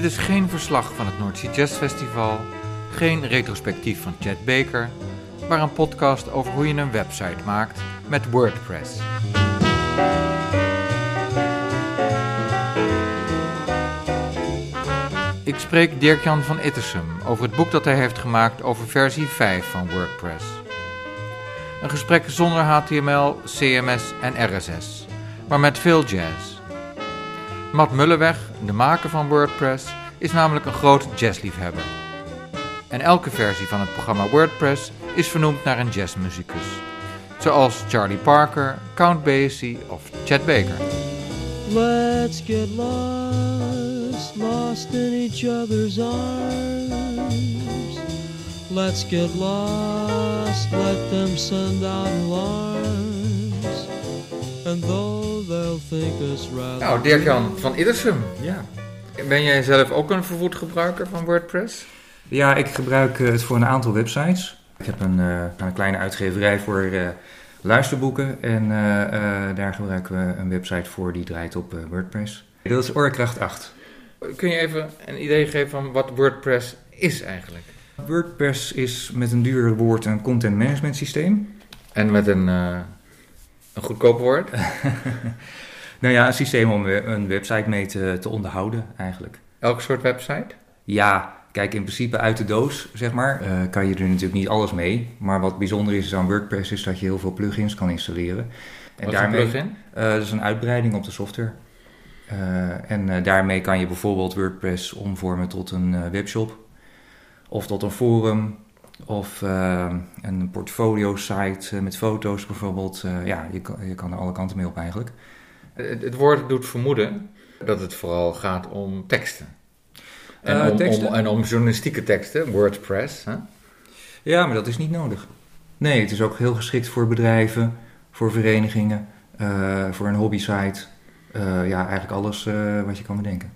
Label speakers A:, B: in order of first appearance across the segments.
A: Dit is geen verslag van het Noordzee Jazz Festival, geen retrospectief van Chad Baker, maar een podcast over hoe je een website maakt met WordPress. Ik spreek Dirk-Jan van Ittersum over het boek dat hij heeft gemaakt over versie 5 van WordPress. Een gesprek zonder HTML, CMS en RSS, maar met veel jazz. Matt Mullenweg, de maker van WordPress, is namelijk een groot jazzliefhebber. En elke versie van het programma WordPress is vernoemd naar een jazzmuzikus. Zoals Charlie Parker, Count Basie of Chet Baker.
B: Let's get lost, lost in each other's arms. Let's get lost, let them send out alarms. And though they'll think us rather.
A: Nou, Dirk-Jan van Iddersum.
C: Ja.
A: Ben jij zelf ook een vervoed gebruiker van WordPress?
C: ja, ik gebruik eh, het voor een aantal websites. Ik heb een, eh, een kleine uitgeverij voor eh, luisterboeken en eh, eh, daar gebruiken we een website voor die draait op eh, WordPress. Dat is Oorkracht 8.
A: Kun je even een idee geven van wat WordPress is eigenlijk?
C: WordPress is met een duur woord een content management systeem.
A: En met een, eh, een goedkoop woord?
C: Nou ja, een systeem om een website mee te, te onderhouden eigenlijk.
A: Elk soort website?
C: Ja, kijk, in principe uit de doos, zeg maar, eh, kan je er natuurlijk niet alles mee. Maar wat bijzonder is aan WordPress is dat je heel veel plugins kan installeren. En
A: Wat is een plugin?
C: Eh, dat is een uitbreiding op de software. Eh, en daarmee kan je bijvoorbeeld WordPress omvormen tot een webshop. Of tot een forum. Of eh, een portfolio site eh, met foto's bijvoorbeeld. Eh, ja, je kan, je kan er alle kanten mee op eigenlijk.
A: Het, het woord doet vermoeden dat het vooral gaat om teksten. En,
C: Eh,
A: om,
C: teksten?
A: Om, en om journalistieke teksten, WordPress. Hè?
C: Ja, maar dat is niet nodig. Nee, het is ook heel geschikt voor bedrijven, voor verenigingen, eh, voor een hobbysite. Eh, ja, eigenlijk alles eh, wat je kan bedenken.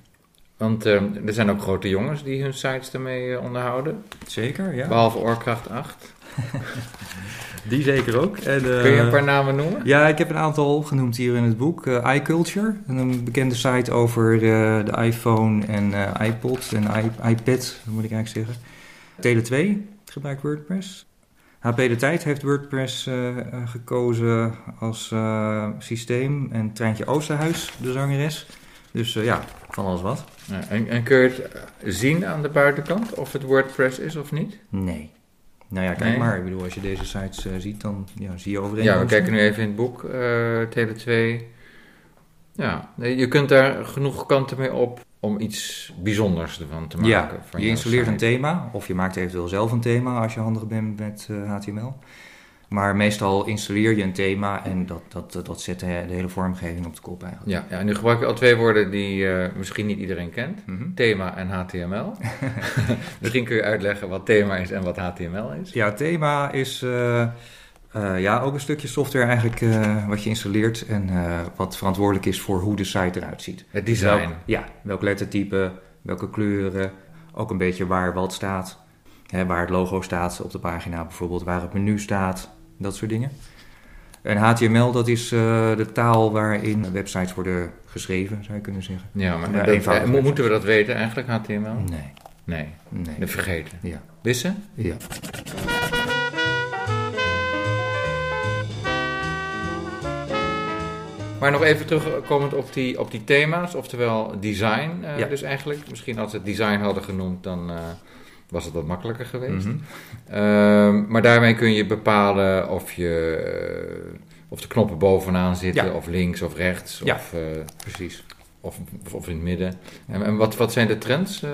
A: Want eh, er zijn ook grote jongens die hun sites ermee eh, onderhouden.
C: Zeker, ja.
A: Behalve Oorkracht 8.
C: Die zeker ook. En, eh,
A: Kun je een paar namen noemen?
C: Ja, ik heb een aantal genoemd hier in het boek. Eh, iCulture, een bekende site over eh, de iPhone en eh, iPod en i- iPad, moet ik eigenlijk zeggen. Tele2 gebruikt WordPress. HP De Tijd heeft WordPress eh, eh, gekozen als eh, systeem. En Treintje Oosterhuis, de zangeres. Dus eh, ja, van alles wat.
A: Ja, en, en kun je het eh, zien aan de buitenkant of het WordPress is of niet?
C: Nee. Nou ja, kijk
A: Nee?
C: maar. Ik bedoel, als je deze sites eh, ziet, dan ja, zie je
A: Ja, we kijken nu even in het boek, eh Tele2. Ja, je kunt daar genoeg kanten mee op om iets bijzonders ervan te maken.
C: Ja, je installeert een thema of je maakt eventueel zelf een thema als je handig bent met HTML. Maar meestal installeer je een thema en dat, dat, dat zet de, de hele vormgeving op de kop eigenlijk.
A: Ja, ja, en nu gebruik je al twee woorden die eh, misschien niet iedereen kent.
C: Mhm.
A: Thema en HTML. misschien kun je uitleggen wat thema is en wat HTML is.
C: Ja, thema is eh, eh, ja, ook een stukje software eigenlijk wat je installeert en wat verantwoordelijk is voor hoe de site eruit ziet.
A: Het design.
C: Welk, ja, welk lettertype, welke kleuren, ook een beetje waar wat staat. Hè, waar het logo staat op de pagina bijvoorbeeld, waar het menu staat, dat soort dingen. En HTML, dat is eh, de taal waarin websites worden geschreven, zou je kunnen zeggen.
A: Ja, maar
C: Ja,
A: dat-
C: eenvoudig.
A: eh, mo- moeten we dat weten eigenlijk, HTML?
C: Nee,
A: Nee,
C: nee.
A: dat vergeten.
C: Ja,
A: Wissen?
C: ja.
A: Maar nog even terugkomend op die, op die thema's, oftewel design. eh,
C: Ja.
A: Dus eigenlijk, misschien als ze het design hadden genoemd, dan was het wat makkelijker geweest.
C: Mhm.
A: Ehm, maar daarmee kun je bepalen of, je, eh, of de knoppen bovenaan zitten,
C: Ja.
A: of links of rechts,
C: Ja.
A: of, eh,
C: Precies.
A: of, of in het midden. En, en wat, wat zijn de trends? eh?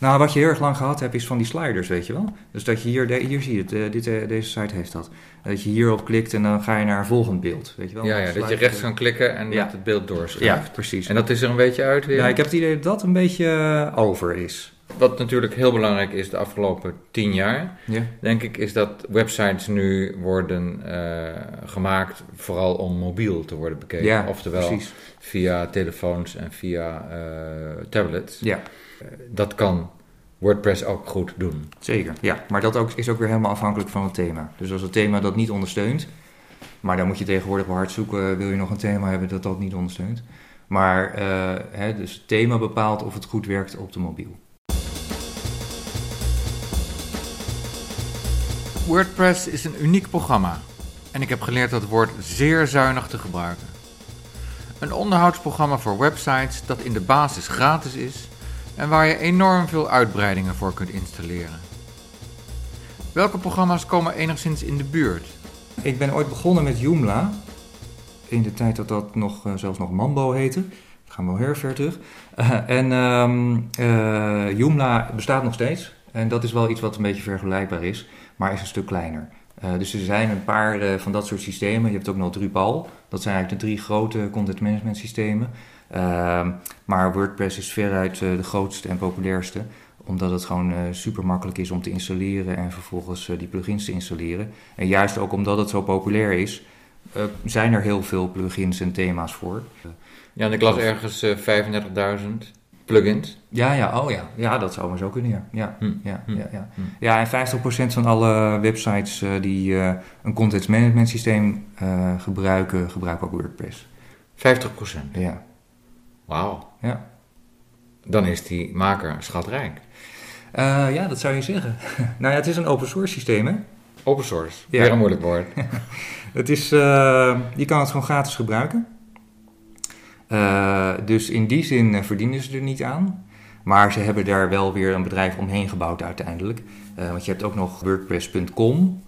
C: Nou, wat je heel erg lang gehad hebt, is van die sliders, weet je wel. Dus dat je hier, hier zie je het, dit, deze site heeft dat. Dat je hierop klikt en dan ga je naar een volgend beeld, weet je wel.
A: ja, ja, dat je rechts kan klikken en
C: Ja.
A: met het beeld doorschuift.
C: Ja, precies.
A: En dat is er een beetje uit weer.
C: Ja, ik heb het idee dat dat een beetje over is.
A: Wat natuurlijk heel belangrijk is de afgelopen tien jaar,
C: Ja.
A: denk ik, is dat websites nu worden eh, gemaakt vooral om mobiel te worden bekeken.
C: Ja,
A: Oftewel
C: precies.
A: via telefoons en via eh, tablets.
C: Ja,
A: Eh, dat kan WordPress ook goed doen.
C: zeker. Ja, maar dat ook, is ook weer helemaal afhankelijk van het thema. Dus als het thema dat niet ondersteunt, maar dan moet je tegenwoordig wel hard zoeken, wil je nog een thema hebben dat dat niet ondersteunt. Maar hè, dus het thema bepaalt of het goed werkt op de mobiel.
A: WordPress is een uniek programma en ik heb geleerd dat woord zeer zuinig te gebruiken. Een onderhoudsprogramma voor websites dat in de basis gratis is en waar je enorm veel uitbreidingen voor kunt installeren. Welke programma's komen enigszins in de buurt?
C: Ik ben ooit begonnen met Joomla. In de tijd dat dat nog, uh, zelfs nog Mambo heette. Dat gaan we wel heel ver terug. En um, uh, Joomla bestaat nog steeds. En dat is wel iets wat een beetje vergelijkbaar is, maar is een stuk kleiner. dus er zijn een paar van dat soort systemen. Je hebt ook nog Drupal. Dat zijn eigenlijk de drie grote content management systemen. Ehm, maar WordPress is veruit de grootste en populairste omdat het gewoon super makkelijk is om te installeren en vervolgens die plugins te installeren. En juist ook omdat het zo populair is, zijn er heel veel plugins en thema's voor.
A: Ja, en ik las ergens 35.000 plugins.
C: Ja, ja, oh ja. Ja, dat zou maar zo kunnen, ja. Ja, hm. ja, hm. ja, ja. Hm. ja en 50% van alle websites die een content management systeem gebruiken, gebruiken ook WordPress.
A: 50%?
C: Ja.
A: Wauw.
C: Ja.
A: Dan is die maker schatrijk.
C: Ja, dat zou je zeggen. nou ja, het is een open source systeem, hè?
A: Open source, ja. weer een moeilijk woord.
C: het is, je kan het gewoon gratis gebruiken. Uh, dus in die zin verdienen ze er niet aan. Maar ze hebben daar wel weer een bedrijf omheen gebouwd uiteindelijk. want je hebt ook nog WordPress.com.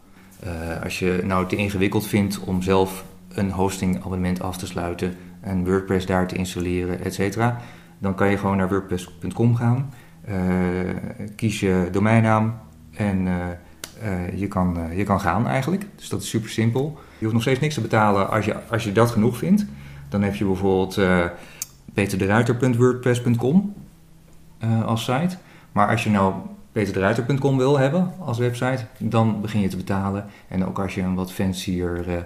C: als je nou te ingewikkeld vindt om zelf een hostingabonnement af te sluiten... en WordPress daar te installeren, et cetera... dan kan je gewoon naar WordPress.com gaan... Kies je domeinnaam en je, kan, je kan gaan eigenlijk. Dus dat is super simpel. Je hoeft nog steeds niks te betalen als je, als je dat genoeg vindt. Dan heb je bijvoorbeeld peterderuiter.wordpress.com als site. Maar als je nou peterderuiter.com wil hebben als website, dan begin je te betalen. En ook als je een wat fancier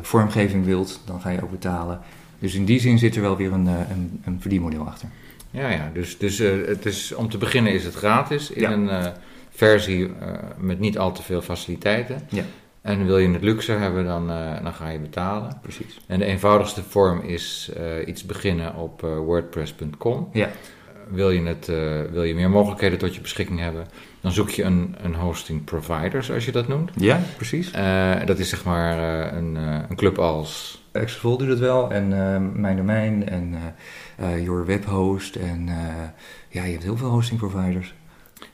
C: vormgeving wilt, dan ga je ook betalen. Dus in die zin zit er wel weer een, een, een verdienmodel achter.
A: Ja, ja. dus, dus uh, het is, om te beginnen is het gratis in een uh, versie uh, met niet al te veel faciliteiten.
C: Ja.
A: En wil je het luxe hebben, dan, dan ga je betalen.
C: Precies.
A: En de eenvoudigste vorm is iets beginnen op wordpress.com.
C: Ja.
A: wil, je het, wil je meer mogelijkheden tot je beschikking hebben, dan zoek je een, een hosting provider, zoals je dat noemt.
C: Ja, precies.
A: dat is zeg maar een, een club als...
C: Exfol doet het wel en Mijn Domein en Your Web Host. En ja, je hebt heel veel hosting providers.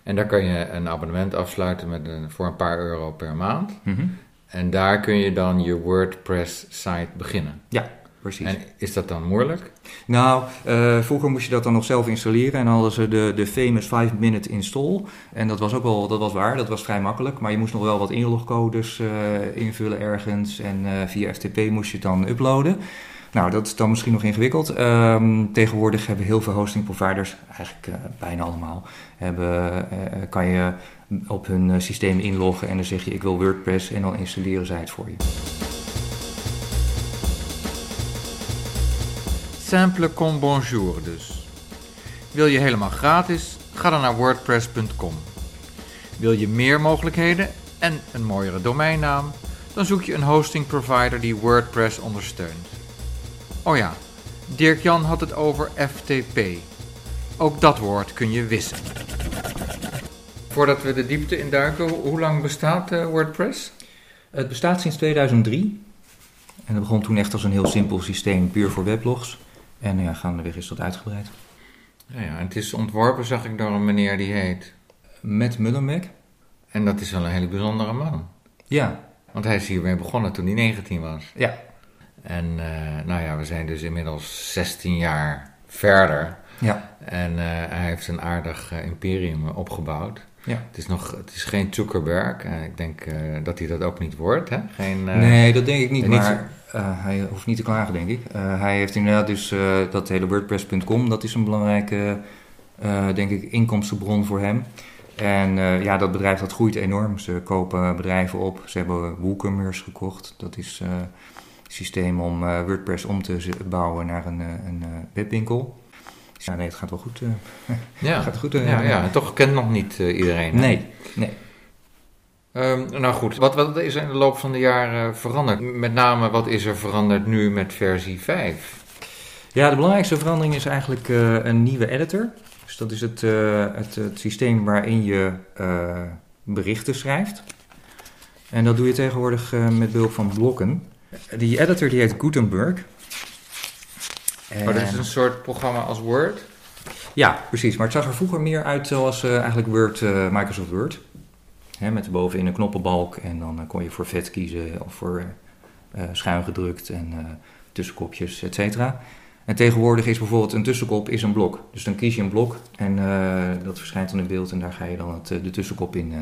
A: En daar kan je een abonnement afsluiten met een, voor een paar euro per maand.
C: Mm -hmm.
A: En daar kun je dan je WordPress-site beginnen.
C: Ja, precies.
A: En is dat dan moeilijk?
C: Nou, uh, vroeger moest je dat dan nog zelf installeren en hadden ze de, de famous 5-minute install. En dat was ook wel, dat was waar, dat was vrij makkelijk. Maar je moest nog wel wat inlogcodes uh, invullen ergens en uh, via FTP moest je het dan uploaden. Nou, dat is dan misschien nog ingewikkeld. Um, tegenwoordig hebben heel veel hosting providers, eigenlijk bijna allemaal, hebben, kan je op hun systeem inloggen en dan zeg je ik wil WordPress en dan installeren zij het voor je.
A: Simple con bonjour dus. Wil je helemaal gratis? Ga dan naar wordpress.com. Wil je meer mogelijkheden en een mooiere domeinnaam? Dan zoek je een hosting provider die WordPress ondersteunt. Oh ja, Dirk-Jan had het over FTP. Ook dat woord kun je wissen. Voordat we de diepte induiken, hoe lang bestaat uh, WordPress?
C: Het bestaat sinds 2003. En dat begon toen echt als een heel simpel systeem, puur voor weblogs. En ja, gaandeweg is dat uitgebreid.
A: Ja, ja, en het is ontworpen, zag ik, door een meneer die heet...
C: Matt Mullenbeck.
A: En dat is wel een hele bijzondere man.
C: Ja.
A: Want hij is hiermee begonnen toen hij 19 was.
C: Ja,
A: en uh, nou ja, we zijn dus inmiddels 16 jaar verder.
C: Ja.
A: En uh, hij heeft een aardig uh, imperium opgebouwd.
C: Ja.
A: Het is nog, het is geen Zuckerberg. ik denk dat hij dat ook niet wordt. Hè? Geen,
C: nee, dat denk ik niet. Maar hij hoeft niet te klagen, denk ik. hij heeft inderdaad dus dat hele WordPress.com. Dat is een belangrijke, denk ik, inkomstenbron voor hem. En ja, dat bedrijf dat groeit enorm. Ze kopen bedrijven op. Ze hebben WooCommerce gekocht. Dat is systeem om uh, WordPress om te bouwen naar een, een webwinkel. Ja, nee, het gaat wel goed. Uh,
A: ja,
C: gaat goed.
A: Uh, ja, ja, toch kent nog niet iedereen.
C: Nee, nee.
A: Um, nou goed, wat, wat is er in de loop van de jaren veranderd? Met name, wat is er veranderd nu met versie 5?
C: Ja, de belangrijkste verandering is eigenlijk eh, een nieuwe editor. Dus dat is het, eh, het, het systeem waarin je eh, berichten schrijft. En dat doe je tegenwoordig eh, met behulp van blokken. Die editor die heet Gutenberg.
A: Oh, dat is
C: En-
A: een soort programma als Word?
C: Ja, precies. Maar het zag er vroeger meer uit zoals eh, eigenlijk Word, eh, Microsoft Word. Hè, met bovenin een knoppenbalk en dan eh, kon je voor vet kiezen of voor schuin gedrukt en tussenkopjes, et cetera. En tegenwoordig is bijvoorbeeld een tussenkop is een blok. Dus dan kies je een blok en dat verschijnt dan in beeld en daar ga je dan het, de tussenkop in,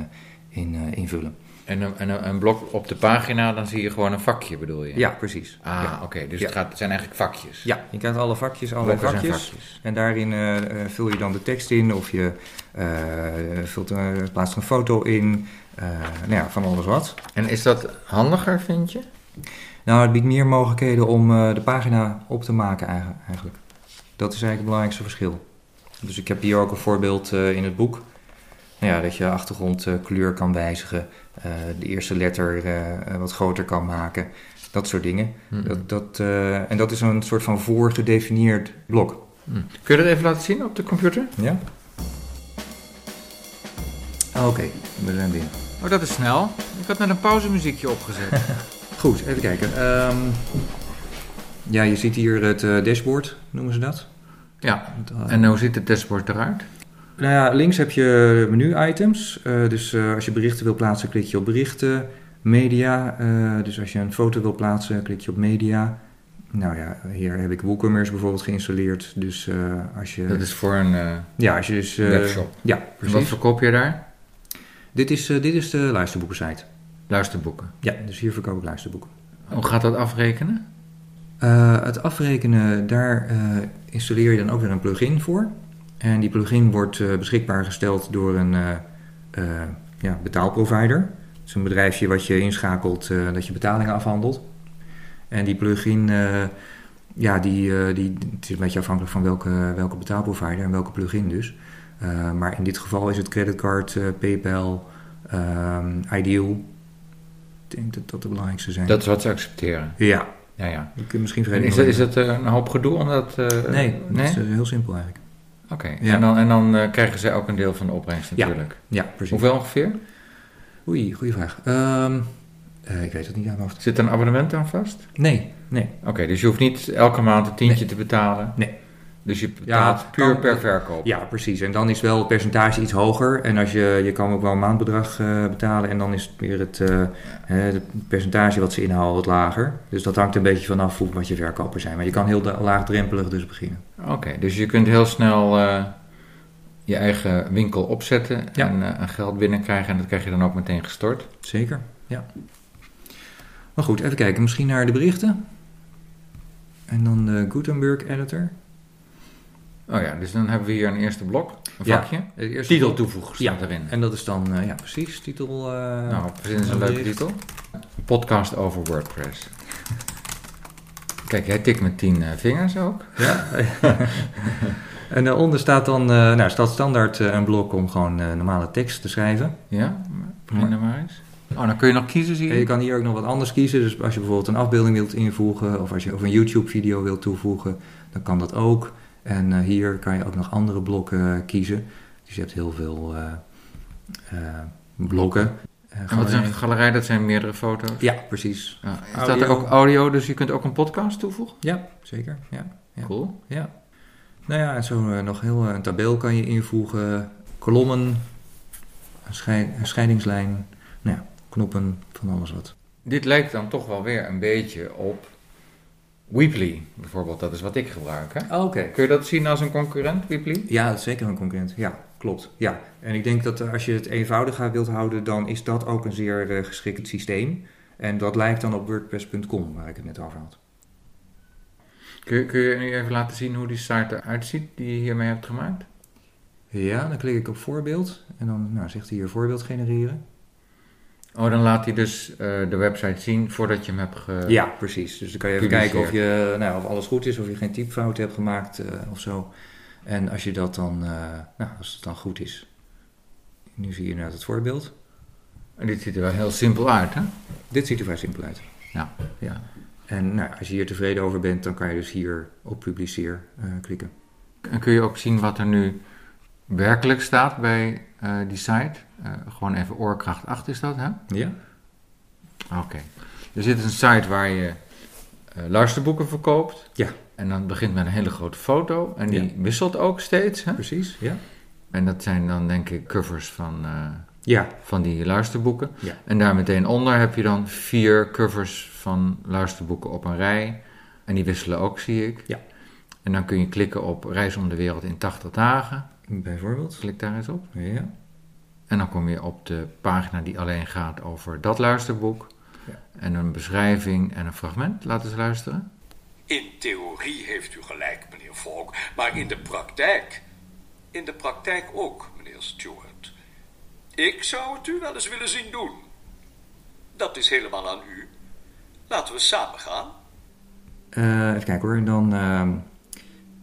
C: in invullen.
A: En een, en een, een blok op de pagina, dan zie je gewoon een vakje, bedoel je?
C: Ja, precies.
A: Ah,
C: ja.
A: oké. Dus
C: Ja.
A: het, gaat, het zijn eigenlijk vakjes.
C: Ja, je krijgt alle vakjes,
A: Blokken zijn
C: vakjes. En daarin eh, eh, vul je dan de tekst in of je eh, vult, plaatst een foto in. nou ja, van alles wat.
A: En is dat handiger, vind je?
C: Nou, het biedt meer mogelijkheden om de pagina op te maken eigen- eigenlijk. Dat is eigenlijk het belangrijkste verschil. Dus ik heb hier ook een voorbeeld in het boek. Ja, dat je achtergrondkleur kan wijzigen. eh, de eerste letter eh, eh, wat groter kan maken. Dat soort dingen.
A: Hm.
C: Dat, dat, eh, en dat is een soort van voorgedefinieerd blok.
A: Hm. Kun je dat even laten zien op de computer?
C: Ja? Ah, Oké, we zijn binnen.
A: Oh, dat is snel. Ik had net een pauzemuziekje opgezet.
C: Goed, even kijken. Ehm, ja, je ziet hier het eh, dashboard, noemen ze dat.
A: ja.
C: Eh,
A: En hoe ziet het dashboard eruit?
C: Nou ja, links heb je menu-items. Eh, dus eh, als je berichten wil plaatsen, klik je op berichten. Media, eh, dus als je een foto wil plaatsen, klik je op media. Nou ja, hier heb ik WooCommerce bijvoorbeeld geïnstalleerd. Dus als je...
A: Dat is voor een
C: Ja, als je dus...
A: webshop.
C: Ja,
A: En wat
C: precies.
A: verkoop je daar?
C: Dit is, dit is de luisterboekensite.
A: Luisterboeken.
C: Ja, dus hier verkoop ik luisterboeken.
A: Hoe gaat dat afrekenen?
C: Het afrekenen, daar installeer je dan ook weer een plugin voor. En die plugin wordt eh, beschikbaar gesteld door een eh, eh, ja, betaalprovider. Het is een bedrijfje wat je inschakelt dat je betalingen afhandelt. En die plugin, ja, die, die, het is een beetje afhankelijk van welke, welke betaalprovider en welke plugin dus. Maar in dit geval is het creditcard, PayPal, ehm, Ideal. Ik denk dat dat de belangrijkste zijn.
A: Dat is wat ze accepteren.
C: Ja,
A: Ja, ja.
C: je kunt misschien
A: En
C: vrede
A: is, dat, is dat een hoop gedoe omdat...
C: Nee,
A: nee?
C: dat is heel simpel eigenlijk.
A: Oké.
C: Ja.
A: En dan, en dan eh, krijgen zij ook een deel van de opbrengst natuurlijk.
C: Ja, precies.
A: Hoeveel ongeveer?
C: Oei, goede vraag. Ehm, eh, ik weet het niet aan.
A: Zit er een abonnement aan vast?
C: Nee, nee.
A: Oké, dus je hoeft niet elke maand een tientje te betalen.
C: Nee.
A: Dus je betaalt
C: het
A: puur
C: kan-
A: per verkoop.
C: Ja, precies. En dan is wel het percentage iets hoger. En als je, je kan ook wel een maandbedrag eh, betalen. En dan is het weer het, eh, het percentage wat ze inhouden wat lager. Dus dat hangt een beetje vanaf hoe, wat je verkopen zijn. Maar je kan heel laagdrempelig dus beginnen.
A: Oké, dus je kunt heel snel eh, je eigen winkel opzetten
C: Ja.
A: en, en geld binnenkrijgen. En dat krijg je dan ook meteen gestort.
C: Zeker, ja. Maar goed, even kijken. Misschien naar de berichten. En dan de Gutenberg editor.
A: Oh ja, dus dan hebben we hier een eerste blok, een
C: Ja.
A: vakje.
C: Eerste
A: Titel toevoegen
C: Ja.
A: staat erin.
C: En dat is dan, eh, ja precies, titel... eh,
A: nou, eens een leuke titel. Een podcast over WordPress. Kijk, jij tikt met tien eh, vingers ook.
C: Ja. en daaronder staat dan, nou, staat standaard een blok om gewoon normale tekst te schrijven.
A: Ja, begin er maar eens. Oh, dan kun je nog kiezen, zie
C: En
A: je.
C: je kan hier ook nog wat anders kiezen. Dus als je bijvoorbeeld een afbeelding wilt invoegen of als je of een YouTube-video wilt toevoegen, dan kan dat ook. En eh, hier kan je ook nog andere blokken eh, kiezen. Dus je hebt heel veel eh, eh, blokken. Eh,
A: En wat is een galerij? Dat zijn meerdere foto's.
C: Ja, precies.
A: Ja, staat er ook audio, dus je kunt ook een podcast toevoegen?
C: Ja, zeker. Ja. Ja.
A: Cool.
C: Ja. Nou ja, en zo nog heel een tabel kan je invoegen, kolommen, een, schei- een scheidingslijn, nou ja, knoppen, van alles wat.
A: Dit lijkt dan toch wel weer een beetje op Weebly, bijvoorbeeld. Dat is wat ik gebruik. Hè?
C: Oké.
A: Kun je dat zien als een concurrent, Weebly?
C: Ja, zeker een concurrent. Ja, klopt. Ja. En ik denk dat eh, als je het eenvoudiger wilt houden, dan is dat ook een zeer eh, geschikt systeem. En dat lijkt dan op WordPress.com, waar ik het net over had.
A: Kun je, kun je nu even laten zien hoe die site eruit ziet die je hiermee hebt gemaakt?
C: Ja, dan klik ik op voorbeeld en dan nou, zegt hij hier voorbeeld genereren.
A: Oh, dan laat hij dus eh, de website zien voordat je hem hebt ge...
C: Ja, precies. Dus dan kan je even kijken of, je, nou, of alles goed is, of je geen typfouten hebt gemaakt eh, of zo. En als je dat dan, eh, nou, als het dan goed is. Nu zie je inderdaad het voorbeeld.
A: En dit ziet er wel heel simpel uit, hè?
C: Dit ziet er vrij simpel uit.
A: Ja.
C: ja. En nou, als je hier tevreden over bent, dan kan je dus hier op publiceer klikken.
A: En kun je ook zien wat er nu werkelijk staat bij eh, die site? Eh, gewoon even oorkracht 8 is dat, hè?
C: Ja?
A: Oké. Er zit een site waar je eh, luisterboeken verkoopt.
C: Ja.
A: En dan begint met een hele grote foto. En die
C: Ja.
A: wisselt ook steeds. Hè?
C: Precies, ja.
A: En dat zijn dan denk ik covers van,
C: Ja,
A: van die luisterboeken.
C: Ja.
A: En daar meteen onder heb je dan vier covers van luisterboeken op een rij. En die wisselen ook, zie ik.
C: Ja.
A: En dan kun je klikken op Reis om de wereld in 80 dagen.
C: Bijvoorbeeld.
A: Klik daar eens op.
C: Ja.
A: En dan kom je op de pagina die alleen gaat over dat luisterboek.
C: Ja.
A: En een beschrijving en een fragment. Laten we eens luisteren.
D: In theorie heeft u gelijk, meneer Volk, maar in de praktijk. In de praktijk ook, meneer Stewart. Ik zou het u wel eens willen zien doen. Dat is helemaal aan u. Laten we samen gaan.
C: Eh, even kijken hoor. En dan ehm,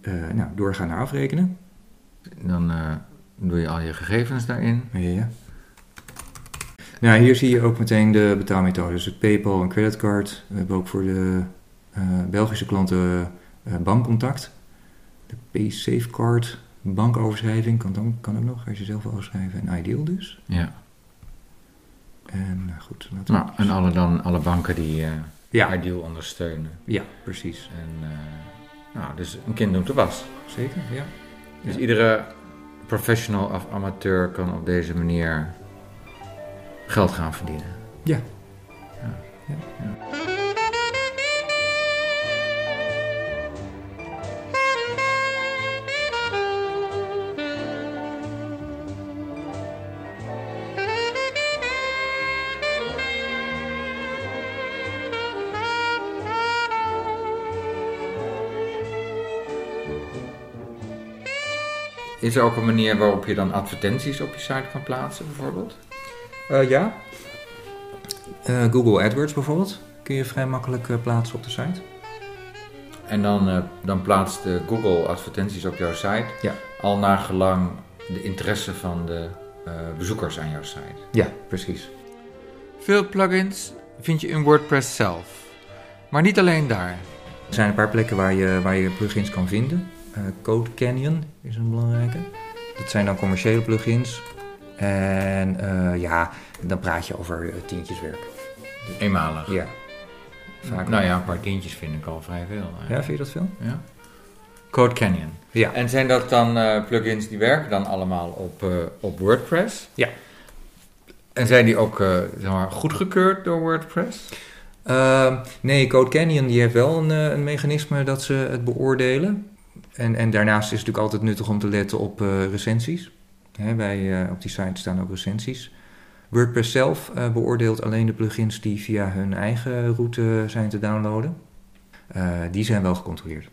C: eh, nou, doorgaan naar afrekenen.
A: Dan eh, doe je al je gegevens daarin.
C: Ja. Nou, hier zie je ook meteen de betaalmethodes. Dus het PayPal en creditcard. We hebben ook voor de eh, Belgische klanten eh, bankcontact. De PaySafeCard, bankoverschrijving kan, dan, kan ook nog als je zelf overschrijven. En Ideal dus.
A: Ja.
C: En goed, laten we...
A: Nou, en alle, dan, alle banken die
C: Ja.
A: Ideal ondersteunen.
C: Ja, precies.
A: En, nou, dus een kind doet de was.
C: Zeker, ja.
A: Dus
C: Ja.
A: iedere professional of amateur kan op deze manier geld gaan verdienen.
C: Ja.
A: Is er ook een manier waarop je dan advertenties op je site kan plaatsen, bijvoorbeeld?
C: Eh, ja. Eh, Google AdWords bijvoorbeeld. Kun je vrij makkelijk eh, plaatsen op de site.
A: En dan, eh, dan plaatst de Google advertenties op jouw site,
C: Ja.
A: al naar gelang de interesse van de eh, bezoekers aan jouw site.
C: Ja, precies.
A: Veel plugins vind je in WordPress zelf, maar niet alleen daar.
C: Er zijn een paar plekken waar je, waar je plugins kan vinden. Eh, Code Canyon is een belangrijke. Dat zijn dan commerciële plugins. En eh, ja, dan praat je over eh, tientjes werk.
A: Eenmalig.
C: Ja. Vaak
A: Nou ja, een paar tientjes vind ik al vrij veel.
C: Ja, vind je dat veel?
A: Ja. Code Canyon.
C: Ja.
A: En zijn dat dan eh, plugins die werken dan allemaal op, eh, op WordPress?
C: Ja.
A: En zijn die ook eh, zeg maar, goedgekeurd door WordPress?
C: Ehm, nee, Code Canyon die heeft wel een, een mechanisme dat ze het beoordelen. En, en daarnaast is het natuurlijk altijd nuttig om te letten op eh, recensies. Hè, bij, eh, op die site staan ook recensies. WordPress zelf eh, beoordeelt alleen de plugins die via hun eigen route zijn te downloaden. Die zijn wel gecontroleerd.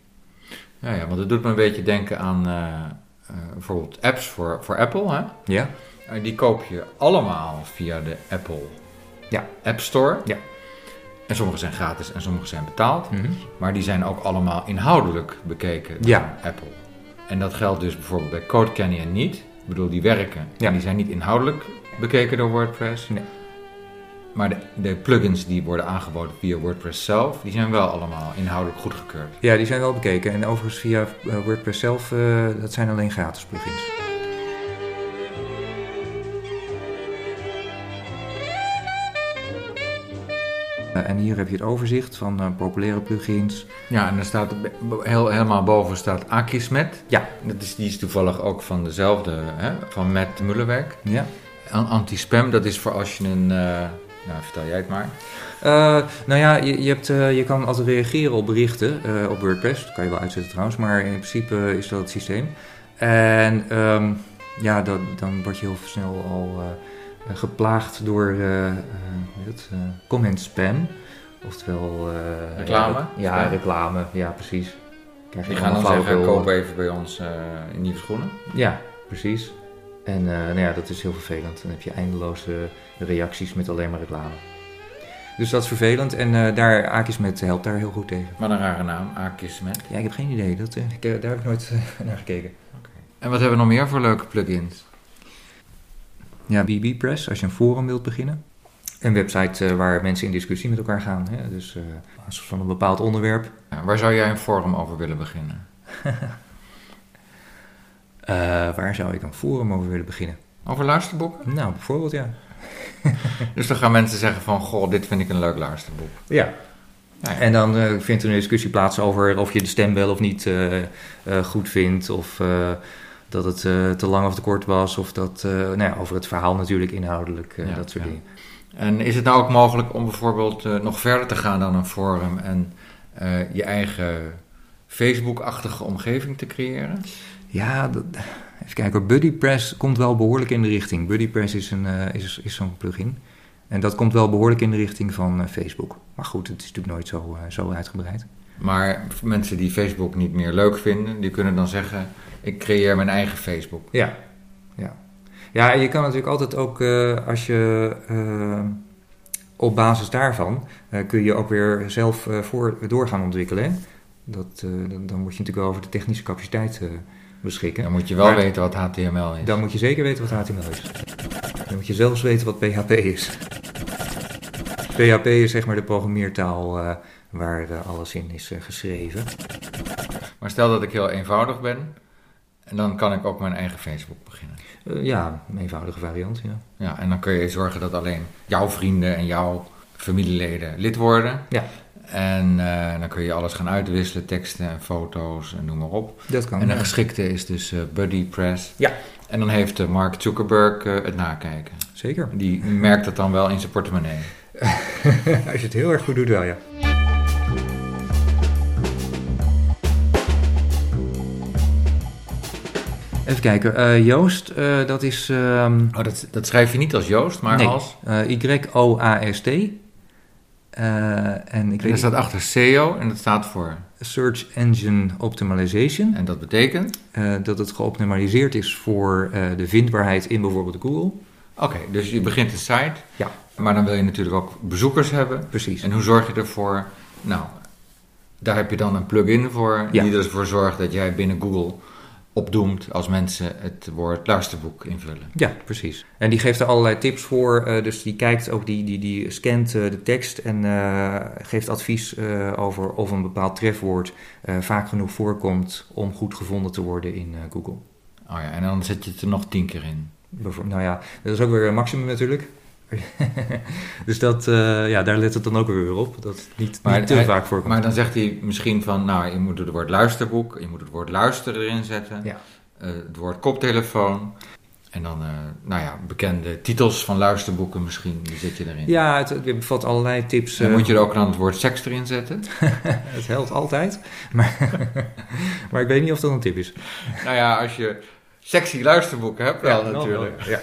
A: Ja, ja, want het doet me een beetje denken aan bijvoorbeeld apps voor, voor Apple. Hè?
C: Ja?
A: Die koop je allemaal via de Apple
C: Ja.
A: App Store.
C: Ja.
A: En sommige zijn gratis en sommige zijn betaald.
C: Mhm.
A: Maar die zijn ook allemaal inhoudelijk bekeken door
C: Ja.
A: Apple. En dat geldt dus bijvoorbeeld bij Code Canyon niet. Ik bedoel, die werken.
C: Ja.
A: En die zijn niet inhoudelijk bekeken door WordPress.
C: Nee.
A: Maar de, de plugins die worden aangeboden via WordPress zelf, die zijn wel allemaal inhoudelijk goedgekeurd.
C: Ja, die zijn wel bekeken. En overigens via eh, WordPress zelf, eh, dat zijn alleen gratis plugins. En hier heb je het overzicht van eh, populaire plugins.
A: Ja, en dan staat heel, helemaal boven staat Akismet.
C: Ja.
A: Dat is, die is toevallig ook van dezelfde, hè, van Matt Mullenweg.
C: Ja.
A: An- Anti-spam, dat is voor als je een... eh, nou, vertel jij het maar.
C: Eh, nou ja, je, je, hebt, je kan altijd reageren op berichten op WordPress. Dat kan je wel uitzetten trouwens, maar in principe is dat het systeem. En ehm, ja, dan, dan word je heel snel al geplaagd door het, comment spam. Oftewel... eh,
A: Reclame?
C: Ja, reclame. Ja, precies. Krijg je
A: Die gaan dan zeggen, koop even bij ons eh, nieuwe schoenen.
C: Ja, precies. En eh, nou ja, dat is heel vervelend. Dan heb je eindeloze reacties met alleen maar reclame. Dus dat is vervelend en eh, daar Akismet helpt daar heel goed tegen.
A: Maar een rare naam, Akismet.
C: Ja, ik heb geen idee. Dat, eh, ik, daar heb ik nooit naar gekeken.
A: En wat hebben we nog meer voor leuke plugins?
C: Ja, BB Press, als je een forum wilt beginnen. Een website eh, waar mensen in discussie met elkaar gaan. Hè? Dus eh als van een bepaald onderwerp.
A: Ja, waar zou jij een forum over willen beginnen?
C: Eh, waar zou ik een forum over willen beginnen?
A: Over luisterboeken?
C: Nou, bijvoorbeeld ja.
A: Dus dan gaan mensen zeggen van, goh, dit vind ik een leuk luisterboek.
C: Ja. En dan vindt er een discussie plaats over of je de stem wel of niet goed vindt. Of dat het te lang of te kort was. Of dat, nou ja, over het verhaal natuurlijk inhoudelijk,
A: Ja,
C: dat soort
A: ja.
C: dingen.
A: En is het nou ook mogelijk om bijvoorbeeld eh, nog verder te gaan dan een forum en eh, je eigen Facebook-achtige omgeving te creëren?
C: Ja, dat, even kijken. BuddyPress komt wel behoorlijk in de richting. BuddyPress is, een, eh, is, is zo'n plugin. En dat komt wel behoorlijk in de richting van Facebook. Maar goed, het is natuurlijk nooit zo, zo uitgebreid.
A: Maar mensen die Facebook niet meer leuk vinden, die kunnen dan zeggen: ik creëer mijn eigen Facebook.
C: Ja. Ja, en je kan natuurlijk altijd ook, eh, als je eh, op basis daarvan, eh, kun je ook weer zelf voor, door gaan ontwikkelen. Hè? Dat, dan, dan moet je natuurlijk wel over de technische capaciteit beschikken.
A: Dan moet je wel
C: Maar-
A: weten wat HTML is.
C: Dan moet je zeker weten wat HTML is. Dan moet je zelfs weten wat PHP is. PHP is zeg maar de programmeertaal waar alles in is geschreven.
A: Maar stel dat ik heel eenvoudig ben, en dan kan ik ook mijn eigen Facebook beginnen.
C: Eh, ja, een eenvoudige variant, ja.
A: Ja, en dan kun je zorgen dat alleen jouw vrienden en jouw familieleden lid worden.
C: Ja.
A: En eh, dan kun je alles gaan uitwisselen, teksten en foto's en noem maar op.
C: Dat kan.
A: En de
C: ja.
A: geschikte is dus eh BuddyPress.
C: Ja.
A: En dan heeft Mark Zuckerberg het nakijken.
C: Zeker.
A: Die merkt het dan wel in zijn portemonnee.
C: Als je het heel erg goed doet wel, ja. Even kijken, eh, Joost, eh, dat is ehm,
A: Oh, dat, dat schrijf je niet als Joost, maar
C: Nee.
A: als...
C: eh, Y-O-A-S-T. En ik
A: Er
C: weet
A: staat achter SEO en dat staat voor...
C: Search Engine Optimization.
A: En dat betekent...
C: Dat het geoptimaliseerd is voor de vindbaarheid in bijvoorbeeld Google.
A: Oké, dus je begint een site.
C: Ja.
A: Maar dan wil je natuurlijk ook bezoekers hebben.
C: Precies.
A: En hoe zorg je ervoor? Nou, daar heb je dan een plugin voor.
C: Ja.
A: Die ervoor zorgt dat jij binnen Google opdoemt als mensen het woord luisterboek invullen.
C: Ja, precies. En die geeft er allerlei tips voor. eh, dus die kijkt ook, die, die, die scant eh, de tekst en eh, geeft advies over of een bepaald trefwoord vaak genoeg voorkomt om goed gevonden te worden in Google.
A: Oh ja, en dan zet je het er nog tien keer in.
C: Nou ja, dat is ook weer een maximum natuurlijk. dus dat, eh, ja, daar let het dan ook weer op. Dat het niet,
A: Maar
C: niet te
A: hij-
C: vaak voorkomt.
A: Maar dan zegt hij misschien van, nou, je moet het woord luisterboek, je moet het woord luisteren erin zetten,
C: Ja.
A: eh, het woord koptelefoon. En dan, eh, nou ja, bekende titels van luisterboeken misschien, die zet je erin.
C: Ja, het, het bevat allerlei tips.
A: Dan
C: eh,
A: moet je er ook dan het woord seks erin zetten.
C: Het helpt altijd. Maar, maar ik weet niet of dat een tip is.
A: nou ja, als je sexy luisterboeken hebt, wel
C: Ja,
A: natuurlijk.
C: Ja.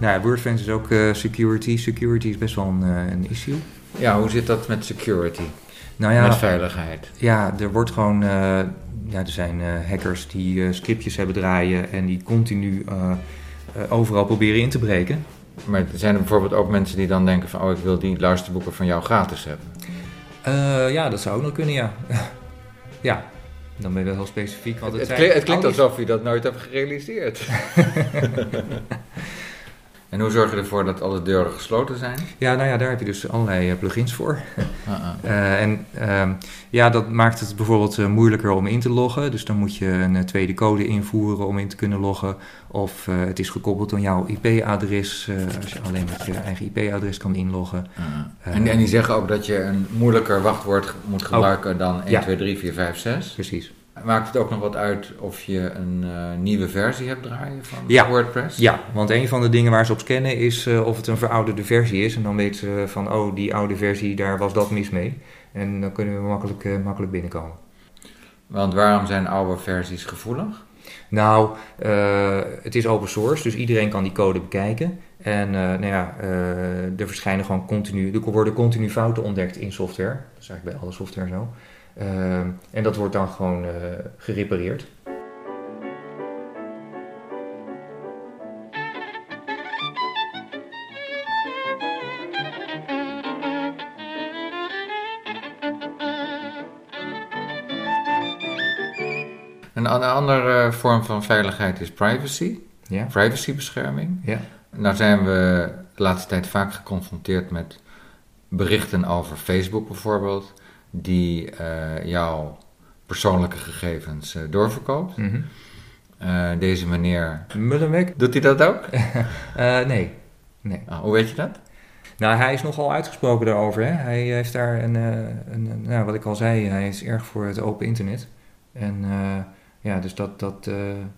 C: Nou ja, WordFence is ook eh, security. Security is best wel een, eh, een issue.
A: Ja, hoe zit dat met security?
C: Nou ja,
A: Met veiligheid?
C: ja er wordt gewoon... eh, ja, er zijn eh, hackers die eh, scriptjes hebben draaien... en die continu eh, eh, overal proberen in te breken.
A: Maar zijn er bijvoorbeeld ook mensen die dan denken van... oh, ik wil die luisterboeken van jou gratis hebben?
C: Eh, ja, dat zou ook nog kunnen, ja. ja, dan ben je wel heel specifiek. Want
A: Het,
C: het,
A: het,
C: zijn
A: klinkt, het alsof je dat nooit hebt gerealiseerd. en hoe zorg je ervoor dat alle deuren gesloten zijn?
C: Ja, nou ja, daar heb je dus allerlei eh, plugins voor. Eh, en ehm, ja, dat maakt het bijvoorbeeld eh, moeilijker om in te loggen. Dus dan moet je een tweede code invoeren om in te kunnen loggen. Of het is gekoppeld aan jouw IP-adres, als je alleen met je eigen IP-adres kan inloggen.
A: Ah, en, en die zeggen ook dat je een moeilijker wachtwoord moet gebruiken dan 1,
C: Ja.
A: 2, 3, 4, 5, 6.
C: Precies.
A: Maakt het ook nog wat uit of je een eh, nieuwe versie hebt draaien van
C: Ja.
A: WordPress?
C: Ja, want een van de dingen waar ze op scannen is eh, of het een verouderde versie is. En dan weten ze van, oh, die oude versie, daar was dat mis mee. En dan kunnen we makkelijk, eh, makkelijk binnenkomen.
A: Want waarom zijn oude versies gevoelig?
C: Nou, het is open source, dus iedereen kan die code bekijken. En nou ja, er verschijnen gewoon continu, er worden continu fouten ontdekt in software. Dat is eigenlijk bij alle software zo. Eh, en dat wordt dan gewoon eh, gerepareerd.
A: Een an- andere vorm van veiligheid is privacy,
C: Ja.
A: privacybescherming.
C: Ja.
A: Nou zijn we de laatste tijd vaak geconfronteerd met berichten over Facebook bijvoorbeeld, die eh, jouw persoonlijke gegevens eh, doorverkoopt.
C: Mhm.
A: Eh, deze meneer,
C: Mullenweg?
A: doet hij dat ook?
C: Nee. nee.
A: Ah, hoe weet je dat?
C: Nou, hij is nogal uitgesproken daarover. Hè? Hij heeft daar een, een, nou, wat ik al zei, hij is erg voor het open internet. En ja, dus dat, dat,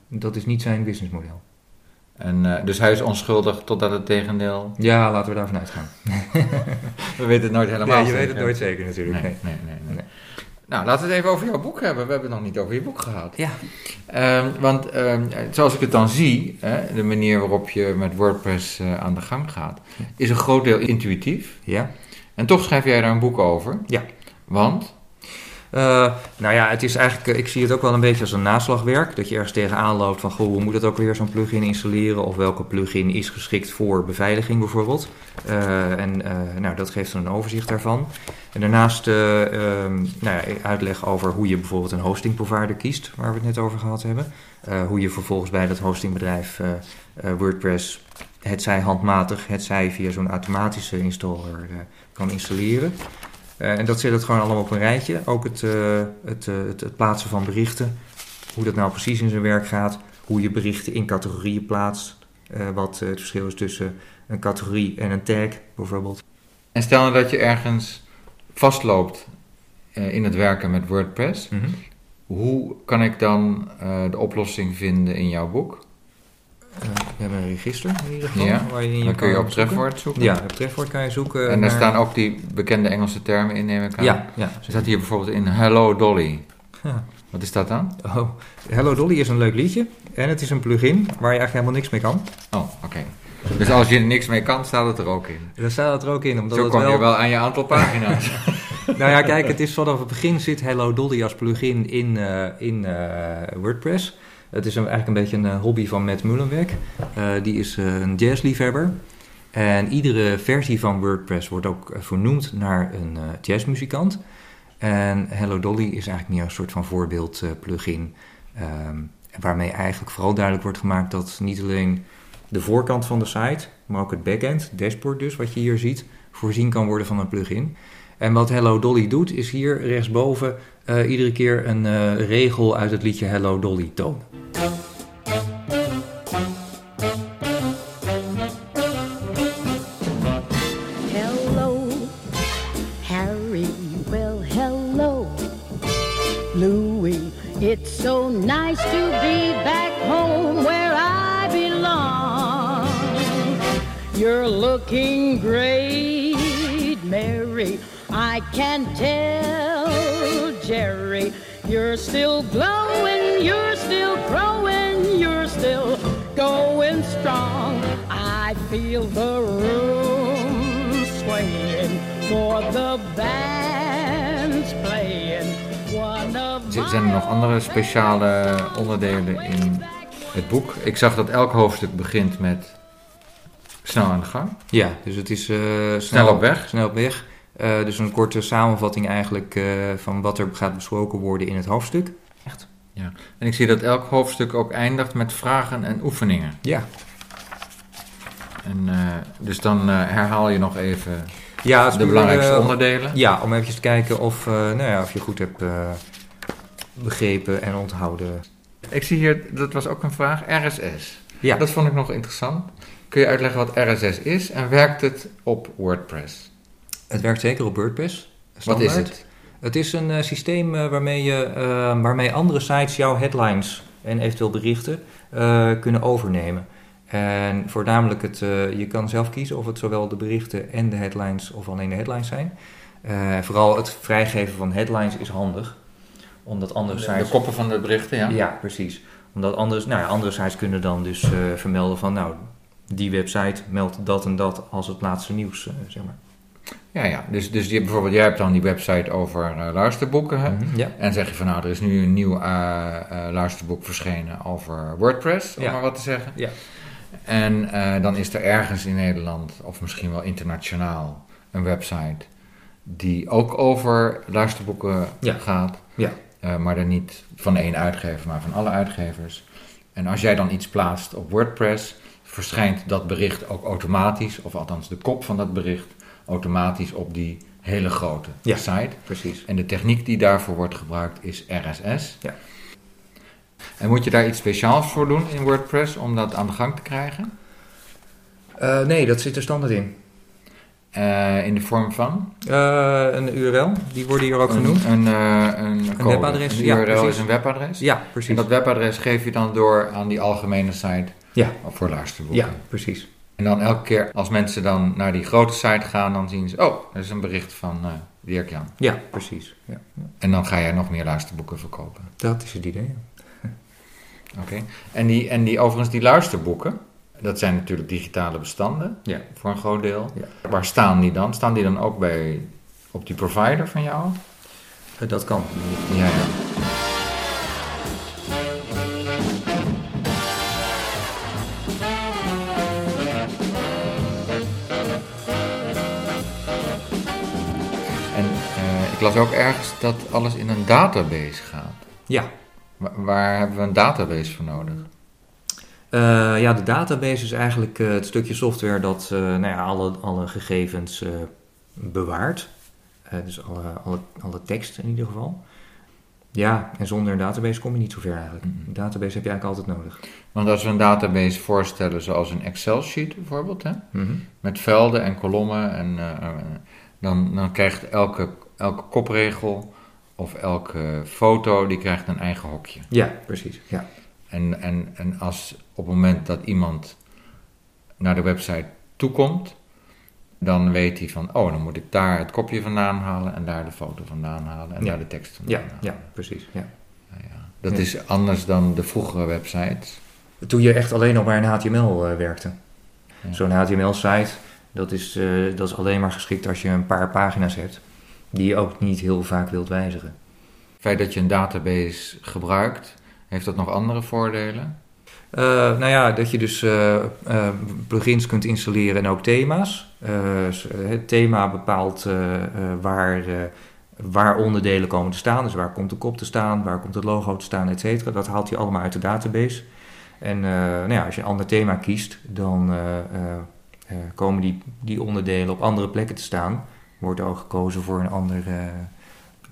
C: dat is niet zijn businessmodel.
A: En, eh, dus hij is onschuldig totdat het tegendeel...
C: Ja, laten we daarvan uitgaan.
A: We weten het nooit helemaal
C: Nee, je weet het nooit zeker natuurlijk.
A: Nee,
C: Nee.
A: nee, nee, nee.
C: Nee.
A: Nou, laten we het even over jouw boek hebben. We hebben het nog niet over je boek gehad.
C: Ja.
A: Ehm, want ehm, zoals ik het dan zie, hè, de manier waarop je met WordPress eh, aan de gang gaat, is een groot deel intuïtief.
C: Ja.
A: En toch schrijf jij daar een boek over.
C: Ja.
A: Want?
C: Eh, nou ja, het is eigenlijk, eh, ik zie het ook wel een beetje als een naslagwerk. Dat je ergens tegenaan loopt van, goh, hoe moet het ook weer zo'n plugin installeren? Of welke plugin is geschikt voor beveiliging bijvoorbeeld? Eh, en nou, dat geeft een overzicht daarvan. En daarnaast eh, ehm, nou ja, uitleg over hoe je bijvoorbeeld een hosting provider kiest, waar we het net over gehad hebben. Hoe je vervolgens bij dat hostingbedrijf WordPress, het zij handmatig, het zij via zo'n automatische installer kan installeren. Eh, en dat zit het gewoon allemaal op een rijtje. Ook het, eh, het, eh, het, het plaatsen van berichten. Hoe dat nou precies in zijn werk gaat. Hoe je berichten in categorieën plaatst. wat het verschil is tussen een categorie en een tag bijvoorbeeld.
A: En stel nou dat je ergens vastloopt in het werken met WordPress. Hoe kan ik dan de oplossing vinden in jouw boek?
C: Eh, we hebben een register in ieder geval.
A: Ja,
C: waar je in
A: Dan kun je op
C: zoeken.
A: trefwoord zoeken.
C: Ja, op trefwoord kan je zoeken.
A: En daar
C: naar-
A: staan ook die bekende Engelse termen in, neem ik aan.
C: Ja, ja.
A: Er staat hier bijvoorbeeld in Hello Dolly.
C: Ja.
A: Wat is dat dan?
C: Oh, Hello Dolly is een leuk liedje. En het is een plugin waar je eigenlijk helemaal niks mee kan.
A: Oh, oké. Dus als je er niks mee kan, staat het er ook in.
C: Daar staat het er ook in. Omdat
A: Zo
C: het
A: kom
C: wel...
A: je wel aan je aantal pagina's.
C: Nou ja, kijk, het is vanaf het begin zit Hello Dolly als plugin in, eh, in eh, WordPress. Het is eigenlijk een beetje een eh, hobby van Matt Mullenweg. Eh, die is eh, een jazzliefhebber. En iedere versie van WordPress wordt ook vernoemd naar een jazzmuzikant. En Hello Dolly is eigenlijk meer een soort van voorbeeld eh, plugin. ehm, waarmee eigenlijk vooral duidelijk wordt gemaakt dat niet alleen de voorkant van de site, maar ook het backend, dashboard dus, wat je hier ziet, voorzien kan worden van een plugin. En wat Hello Dolly doet, is hier rechtsboven eh, iedere keer een eh, regel uit het liedje Hello Dolly tonen.
E: Hello, Harry. Well, hello, Louie. It's so nice to be back home where I belong. You're looking great, Mary. I can tell, Jerry. You're still glowing, you're still growing, you're still going strong. I feel the room swaying for the band's playing. One of
A: Z- Zijn er nog andere speciale onderdelen in het boek? Ik zag dat elk hoofdstuk begint met snel aan de gang.
C: Ja, dus het is eh, snel,
A: op weg.
C: Snel op weg. Eh, dus een korte samenvatting eigenlijk eh, van wat er gaat besproken worden in het hoofdstuk.
A: En ik zie dat elk hoofdstuk ook eindigt met vragen en oefeningen.
C: Ja,
A: En, eh, dus dan eh, herhaal je nog even
C: ja
A: de
C: puur,
A: belangrijkste onderdelen.
C: Ja, om even te kijken of, eh, nou ja, of je goed hebt eh, begrepen en onthouden.
A: Ik zie hier, dat was ook een vraag, RSS.
C: Ja,
A: Dat vond ik nog interessant. Kun je uitleggen wat RSS is en werkt het op WordPress?
C: Het werkt zeker op WordPress.
A: Wat is het?
C: Het is een eh, systeem eh, waarmee, je, eh, waarmee andere sites jouw headlines en eventueel berichten kunnen overnemen. En voornamelijk, het, je kan zelf kiezen of het zowel de berichten en de headlines of alleen de headlines zijn. Vooral het vrijgeven van headlines is handig. Omdat andere
A: De,
C: sites...
A: de koppen van de berichten, ja.
C: Ja, precies. Omdat andere, nou ja, andere sites kunnen dan dus vermelden van... nou, die website meldt dat en dat als het laatste nieuws, zeg maar.
A: Ja, ja. Dus, dus je, bijvoorbeeld, jij hebt dan die website over eh, luisterboeken. Hè?
C: Mhm, Ja.
A: En zeg je van, nou, er is nu een nieuw eh, eh, luisterboek verschenen over WordPress, om
C: Ja.
A: maar wat te zeggen.
C: Ja.
A: En dan is er ergens in Nederland, of misschien wel internationaal, een website die ook over luisterboeken
C: Ja.
A: gaat.
C: Ja.
A: maar dan niet van één uitgever, maar van alle uitgevers. En als jij dan iets plaatst op WordPress, verschijnt dat bericht ook automatisch, of althans de kop van dat bericht, automatisch op die hele grote
C: Ja.
A: site.
C: Precies.
A: En de techniek die daarvoor wordt gebruikt is RSS.
C: Ja.
A: En moet je daar iets speciaals voor doen in WordPress om dat aan de gang te krijgen?
C: Eh, nee, dat zit er standaard in.
A: Eh, in de vorm van?
C: Eh, een URL, die worden hier ook genoemd.
A: Een, een, een,
C: webadres,
A: Een
C: ja,
A: URL
C: precies.
A: is een webadres.
C: Ja, precies.
A: En dat webadres geef je dan door aan die algemene site
C: Ja.
A: voor luisterboeken.
C: Ja, precies.
A: En dan elke keer als mensen dan naar die grote site gaan, dan zien ze, oh, dat is een bericht van eh Dirk-Jan.
C: Ja, precies. Ja.
A: En dan ga jij nog meer luisterboeken verkopen.
C: Dat is het idee. ja.
A: Oké. En, die, en die, overigens die luisterboeken, dat zijn natuurlijk digitale bestanden,
C: Ja.
A: voor een groot deel.
C: Ja.
A: Waar staan die dan? Staan die dan ook bij, op die provider van jou?
C: Eh, dat kan.
A: Ja, ja. Las ook ergens dat alles in een database gaat.
C: Ja.
A: Wa- waar hebben we een database voor nodig?
C: Eh, ja, de database is eigenlijk eh, het stukje software dat eh, nou ja, alle, alle gegevens bewaart. Dus alle, alle, alle tekst in ieder geval. Ja, en zonder een database kom je niet zo ver eigenlijk.
A: Mhm.
C: Een database heb je eigenlijk altijd nodig.
A: Want als we een database voorstellen zoals een Excel-sheet bijvoorbeeld, hè? met velden en kolommen, en, dan, dan krijgt elke, elke kopregel of elke foto, die krijgt een eigen hokje.
C: Ja, precies. Ja.
A: En, en, en als op het moment dat iemand naar de website toekomt, dan weet hij van, oh, dan moet ik daar het kopje vandaan halen en daar de foto vandaan halen en
C: Ja.
A: daar de tekst vandaan
C: Ja,
A: halen.
C: ja, precies. Ja.
A: Nou ja, Dat
C: Ja.
A: is anders dan de vroegere websites.
C: Toen je echt alleen nog bij een HTML eh, werkte. Zo'n HTML-site, dat, is, eh, dat is alleen maar geschikt als je een paar pagina's hebt. Die je ook niet heel vaak wilt wijzigen.
A: Het feit dat je een database gebruikt, heeft dat nog andere voordelen?
C: Eh, nou ja, dat je dus eh, eh, plugins kunt installeren en ook thema's. Het thema bepaalt eh, eh, waar, eh, waar onderdelen komen te staan. Dus waar komt de kop te staan, waar komt het logo te staan, et cetera. Dat haalt hij allemaal uit de database. En eh, nou ja, als je een ander thema kiest, dan eh, eh, eh, komen die, die onderdelen op andere plekken te staan. Wordt ook gekozen voor een ander eh,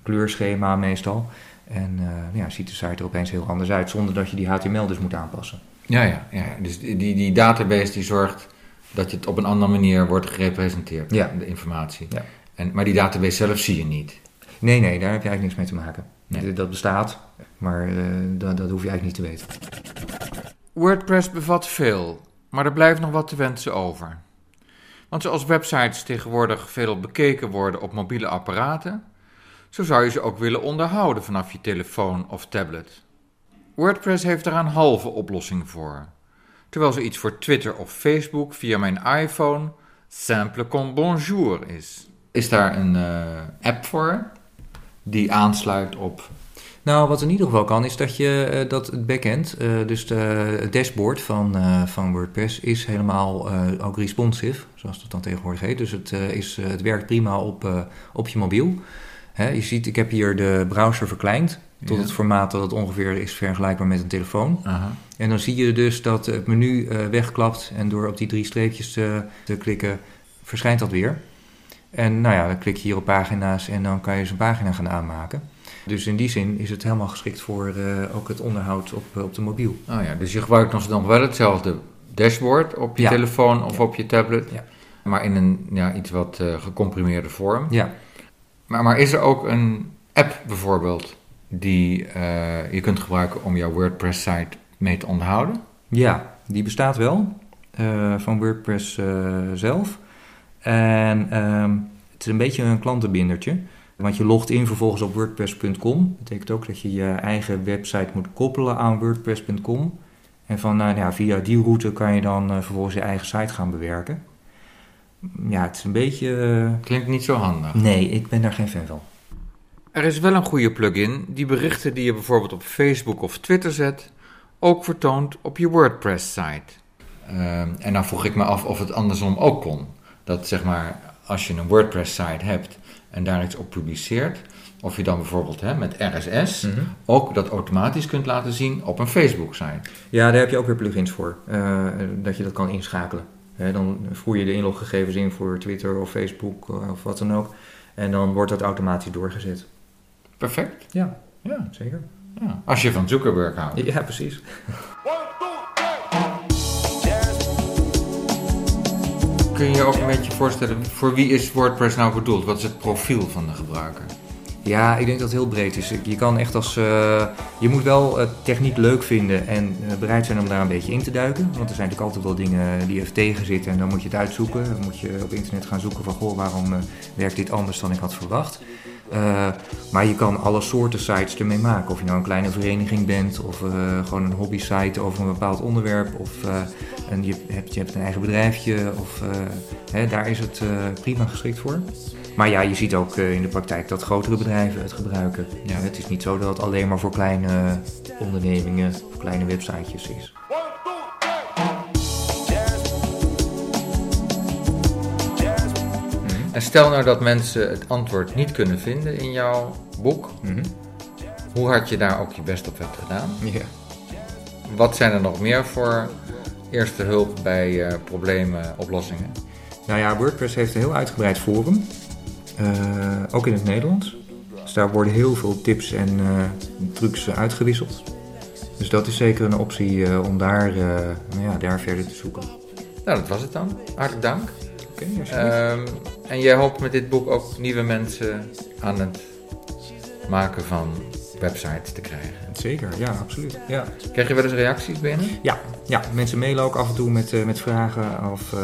C: kleurschema meestal. En eh, nou ja, ziet de site er opeens heel anders uit, zonder dat je die HTML dus moet aanpassen.
A: Ja, ja, ja. Dus die, die, database die zorgt dat je het op een andere manier wordt gerepresenteerd,
C: Ja.
A: de informatie.
C: Ja.
A: En, maar die database zelf zie je niet.
C: Nee, nee, daar heb je eigenlijk niks mee te maken.
A: Nee.
C: Dat bestaat, maar eh, dat, dat hoef je eigenlijk niet te weten.
A: WordPress bevat veel, maar er blijft nog wat te wensen over. Want zoals websites tegenwoordig veel bekeken worden op mobiele apparaten, zo zou je ze ook willen onderhouden vanaf je telefoon of tablet. WordPress heeft daar een halve oplossing voor. Terwijl zoiets voor Twitter of Facebook via mijn iPhone simple comme bonjour is. Is daar een eh, app voor die aansluit op
C: Nou, wat in ieder geval kan, is dat je eh, dat het backend, eh, dus het dashboard van, eh, van WordPress, is helemaal ook responsive, zoals dat dan tegenwoordig heet. Dus het, is, het werkt prima op, op je mobiel. Hè, je ziet, ik heb hier de browser verkleind tot
A: Ja.
C: het formaat dat het ongeveer is vergelijkbaar met een telefoon.
A: Aha.
C: En dan zie je dus dat het menu wegklapt en door op die drie streepjes te, te klikken verschijnt dat weer. En nou ja, dan klik je hier op pagina's en dan kan je zo'n pagina gaan aanmaken. Dus in die zin is het helemaal geschikt voor eh, ook het onderhoud op, op de mobiel.
A: Oh ja, dus je gebruikt nog, nog wel hetzelfde dashboard op je
C: Ja.
A: telefoon of
C: Ja.
A: op je tablet,
C: Ja.
A: maar in een ja, iets wat eh, gecomprimeerde vorm.
C: Ja,
A: Maar, maar is er ook een app bijvoorbeeld die eh, je kunt gebruiken om jouw WordPress-site mee te onderhouden?
C: ja die bestaat wel eh, van WordPress eh, zelf. En ehm, het is een beetje een klantenbindertje. Want je logt in vervolgens op WordPress.com. Dat betekent ook dat je je eigen website moet koppelen aan WordPress.com. En van, nou ja, via die route kan je dan eh, vervolgens je eigen site gaan bewerken. Ja, het is een beetje... eh,
A: Klinkt niet zo handig.
C: nee, ik ben daar geen fan van.
A: Er is wel een goede plugin die berichten die je bijvoorbeeld op Facebook of Twitter zet, ook vertoont op je WordPress-site. Ehm, en dan vroeg ik me af of het andersom ook kon. Dat zeg maar, als je een WordPress-site hebt en daar iets op publiceert, of je dan bijvoorbeeld hè, met RSS
C: Mhm.
A: ook dat automatisch kunt laten zien op een Facebook-site.
C: Ja, daar heb je ook weer plugins voor. eh, dat je dat kan inschakelen. Hè, dan voer je de inloggegevens in voor Twitter of Facebook eh, of wat dan ook. En dan wordt dat automatisch doorgezet.
A: Perfect.
C: Ja,
A: Ja,
C: zeker.
A: ja. Als je van Zuckerberg houdt.
C: Ja, precies.
A: Kun je ook een beetje voorstellen, voor wie is WordPress nou bedoeld? Wat is het profiel van de gebruiker?
C: Ja, ik denk dat het heel breed is. Je kan echt als. eh, je moet wel eh, techniek leuk vinden en eh, bereid zijn om daar een beetje in te duiken. Want er zijn natuurlijk altijd wel dingen die even tegen zitten en dan moet je het uitzoeken. Dan moet je op internet gaan zoeken van goh, waarom werkt dit anders dan ik had verwacht. Eh, maar je kan alle soorten sites ermee maken. Of je nou een kleine vereniging bent of eh, gewoon een hobby site over een bepaald onderwerp. Of eh, en je, hebt, je hebt een eigen bedrijfje. Of, eh, hè, daar is het eh, prima geschikt voor. Maar ja, je ziet ook eh, in de praktijk dat grotere bedrijven het gebruiken.
A: Ja.
C: Het is niet zo dat het alleen maar voor kleine ondernemingen of kleine websitejes is.
A: En stel nou dat mensen het antwoord niet kunnen vinden in jouw boek.
C: Mhm.
A: Hoe hard je daar ook je best op hebt gedaan.
C: Ja.
A: Wat zijn er nog meer voor eerste hulp bij eh, problemen, oplossingen?
C: Nou ja, WordPress heeft een heel uitgebreid forum. Eh, ook in het Nederlands. Dus daar worden heel veel tips en eh, trucs uitgewisseld. Dus dat is zeker een optie om daar, nou ja, daar verder te zoeken.
A: Nou, dat was het dan. Hartelijk dank. Ehm, en jij hoopt met dit boek ook nieuwe mensen aan het maken van websites te krijgen.
C: Zeker, ja, absoluut. Ja.
A: Krijg je wel eens reacties binnen?
C: Ja, ja, mensen mailen ook af en toe met, eh, met vragen. Of eh,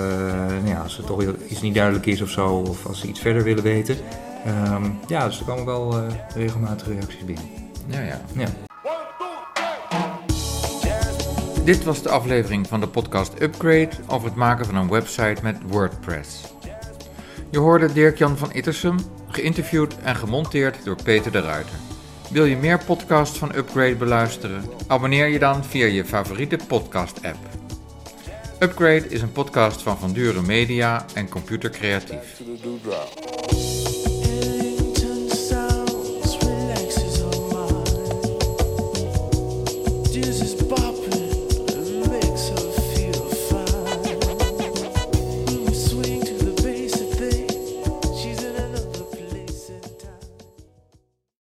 C: nou ja, als er toch iets niet duidelijk is of zo. Of als ze iets verder willen weten. Ehm, ja, dus er komen wel eh, regelmatig reacties binnen.
A: Ja, ja.
C: Ja.
A: Dit was de aflevering van de podcast Upgrade over het maken van een website met WordPress. Je hoorde Dirk-Jan van Ittersum, geïnterviewd en gemonteerd door Peter de Ruiter. Wil je meer podcasts van Upgrade beluisteren? Abonneer je dan via je favoriete podcast-app. Upgrade is een podcast van Van Duren Media en Computer Creatief.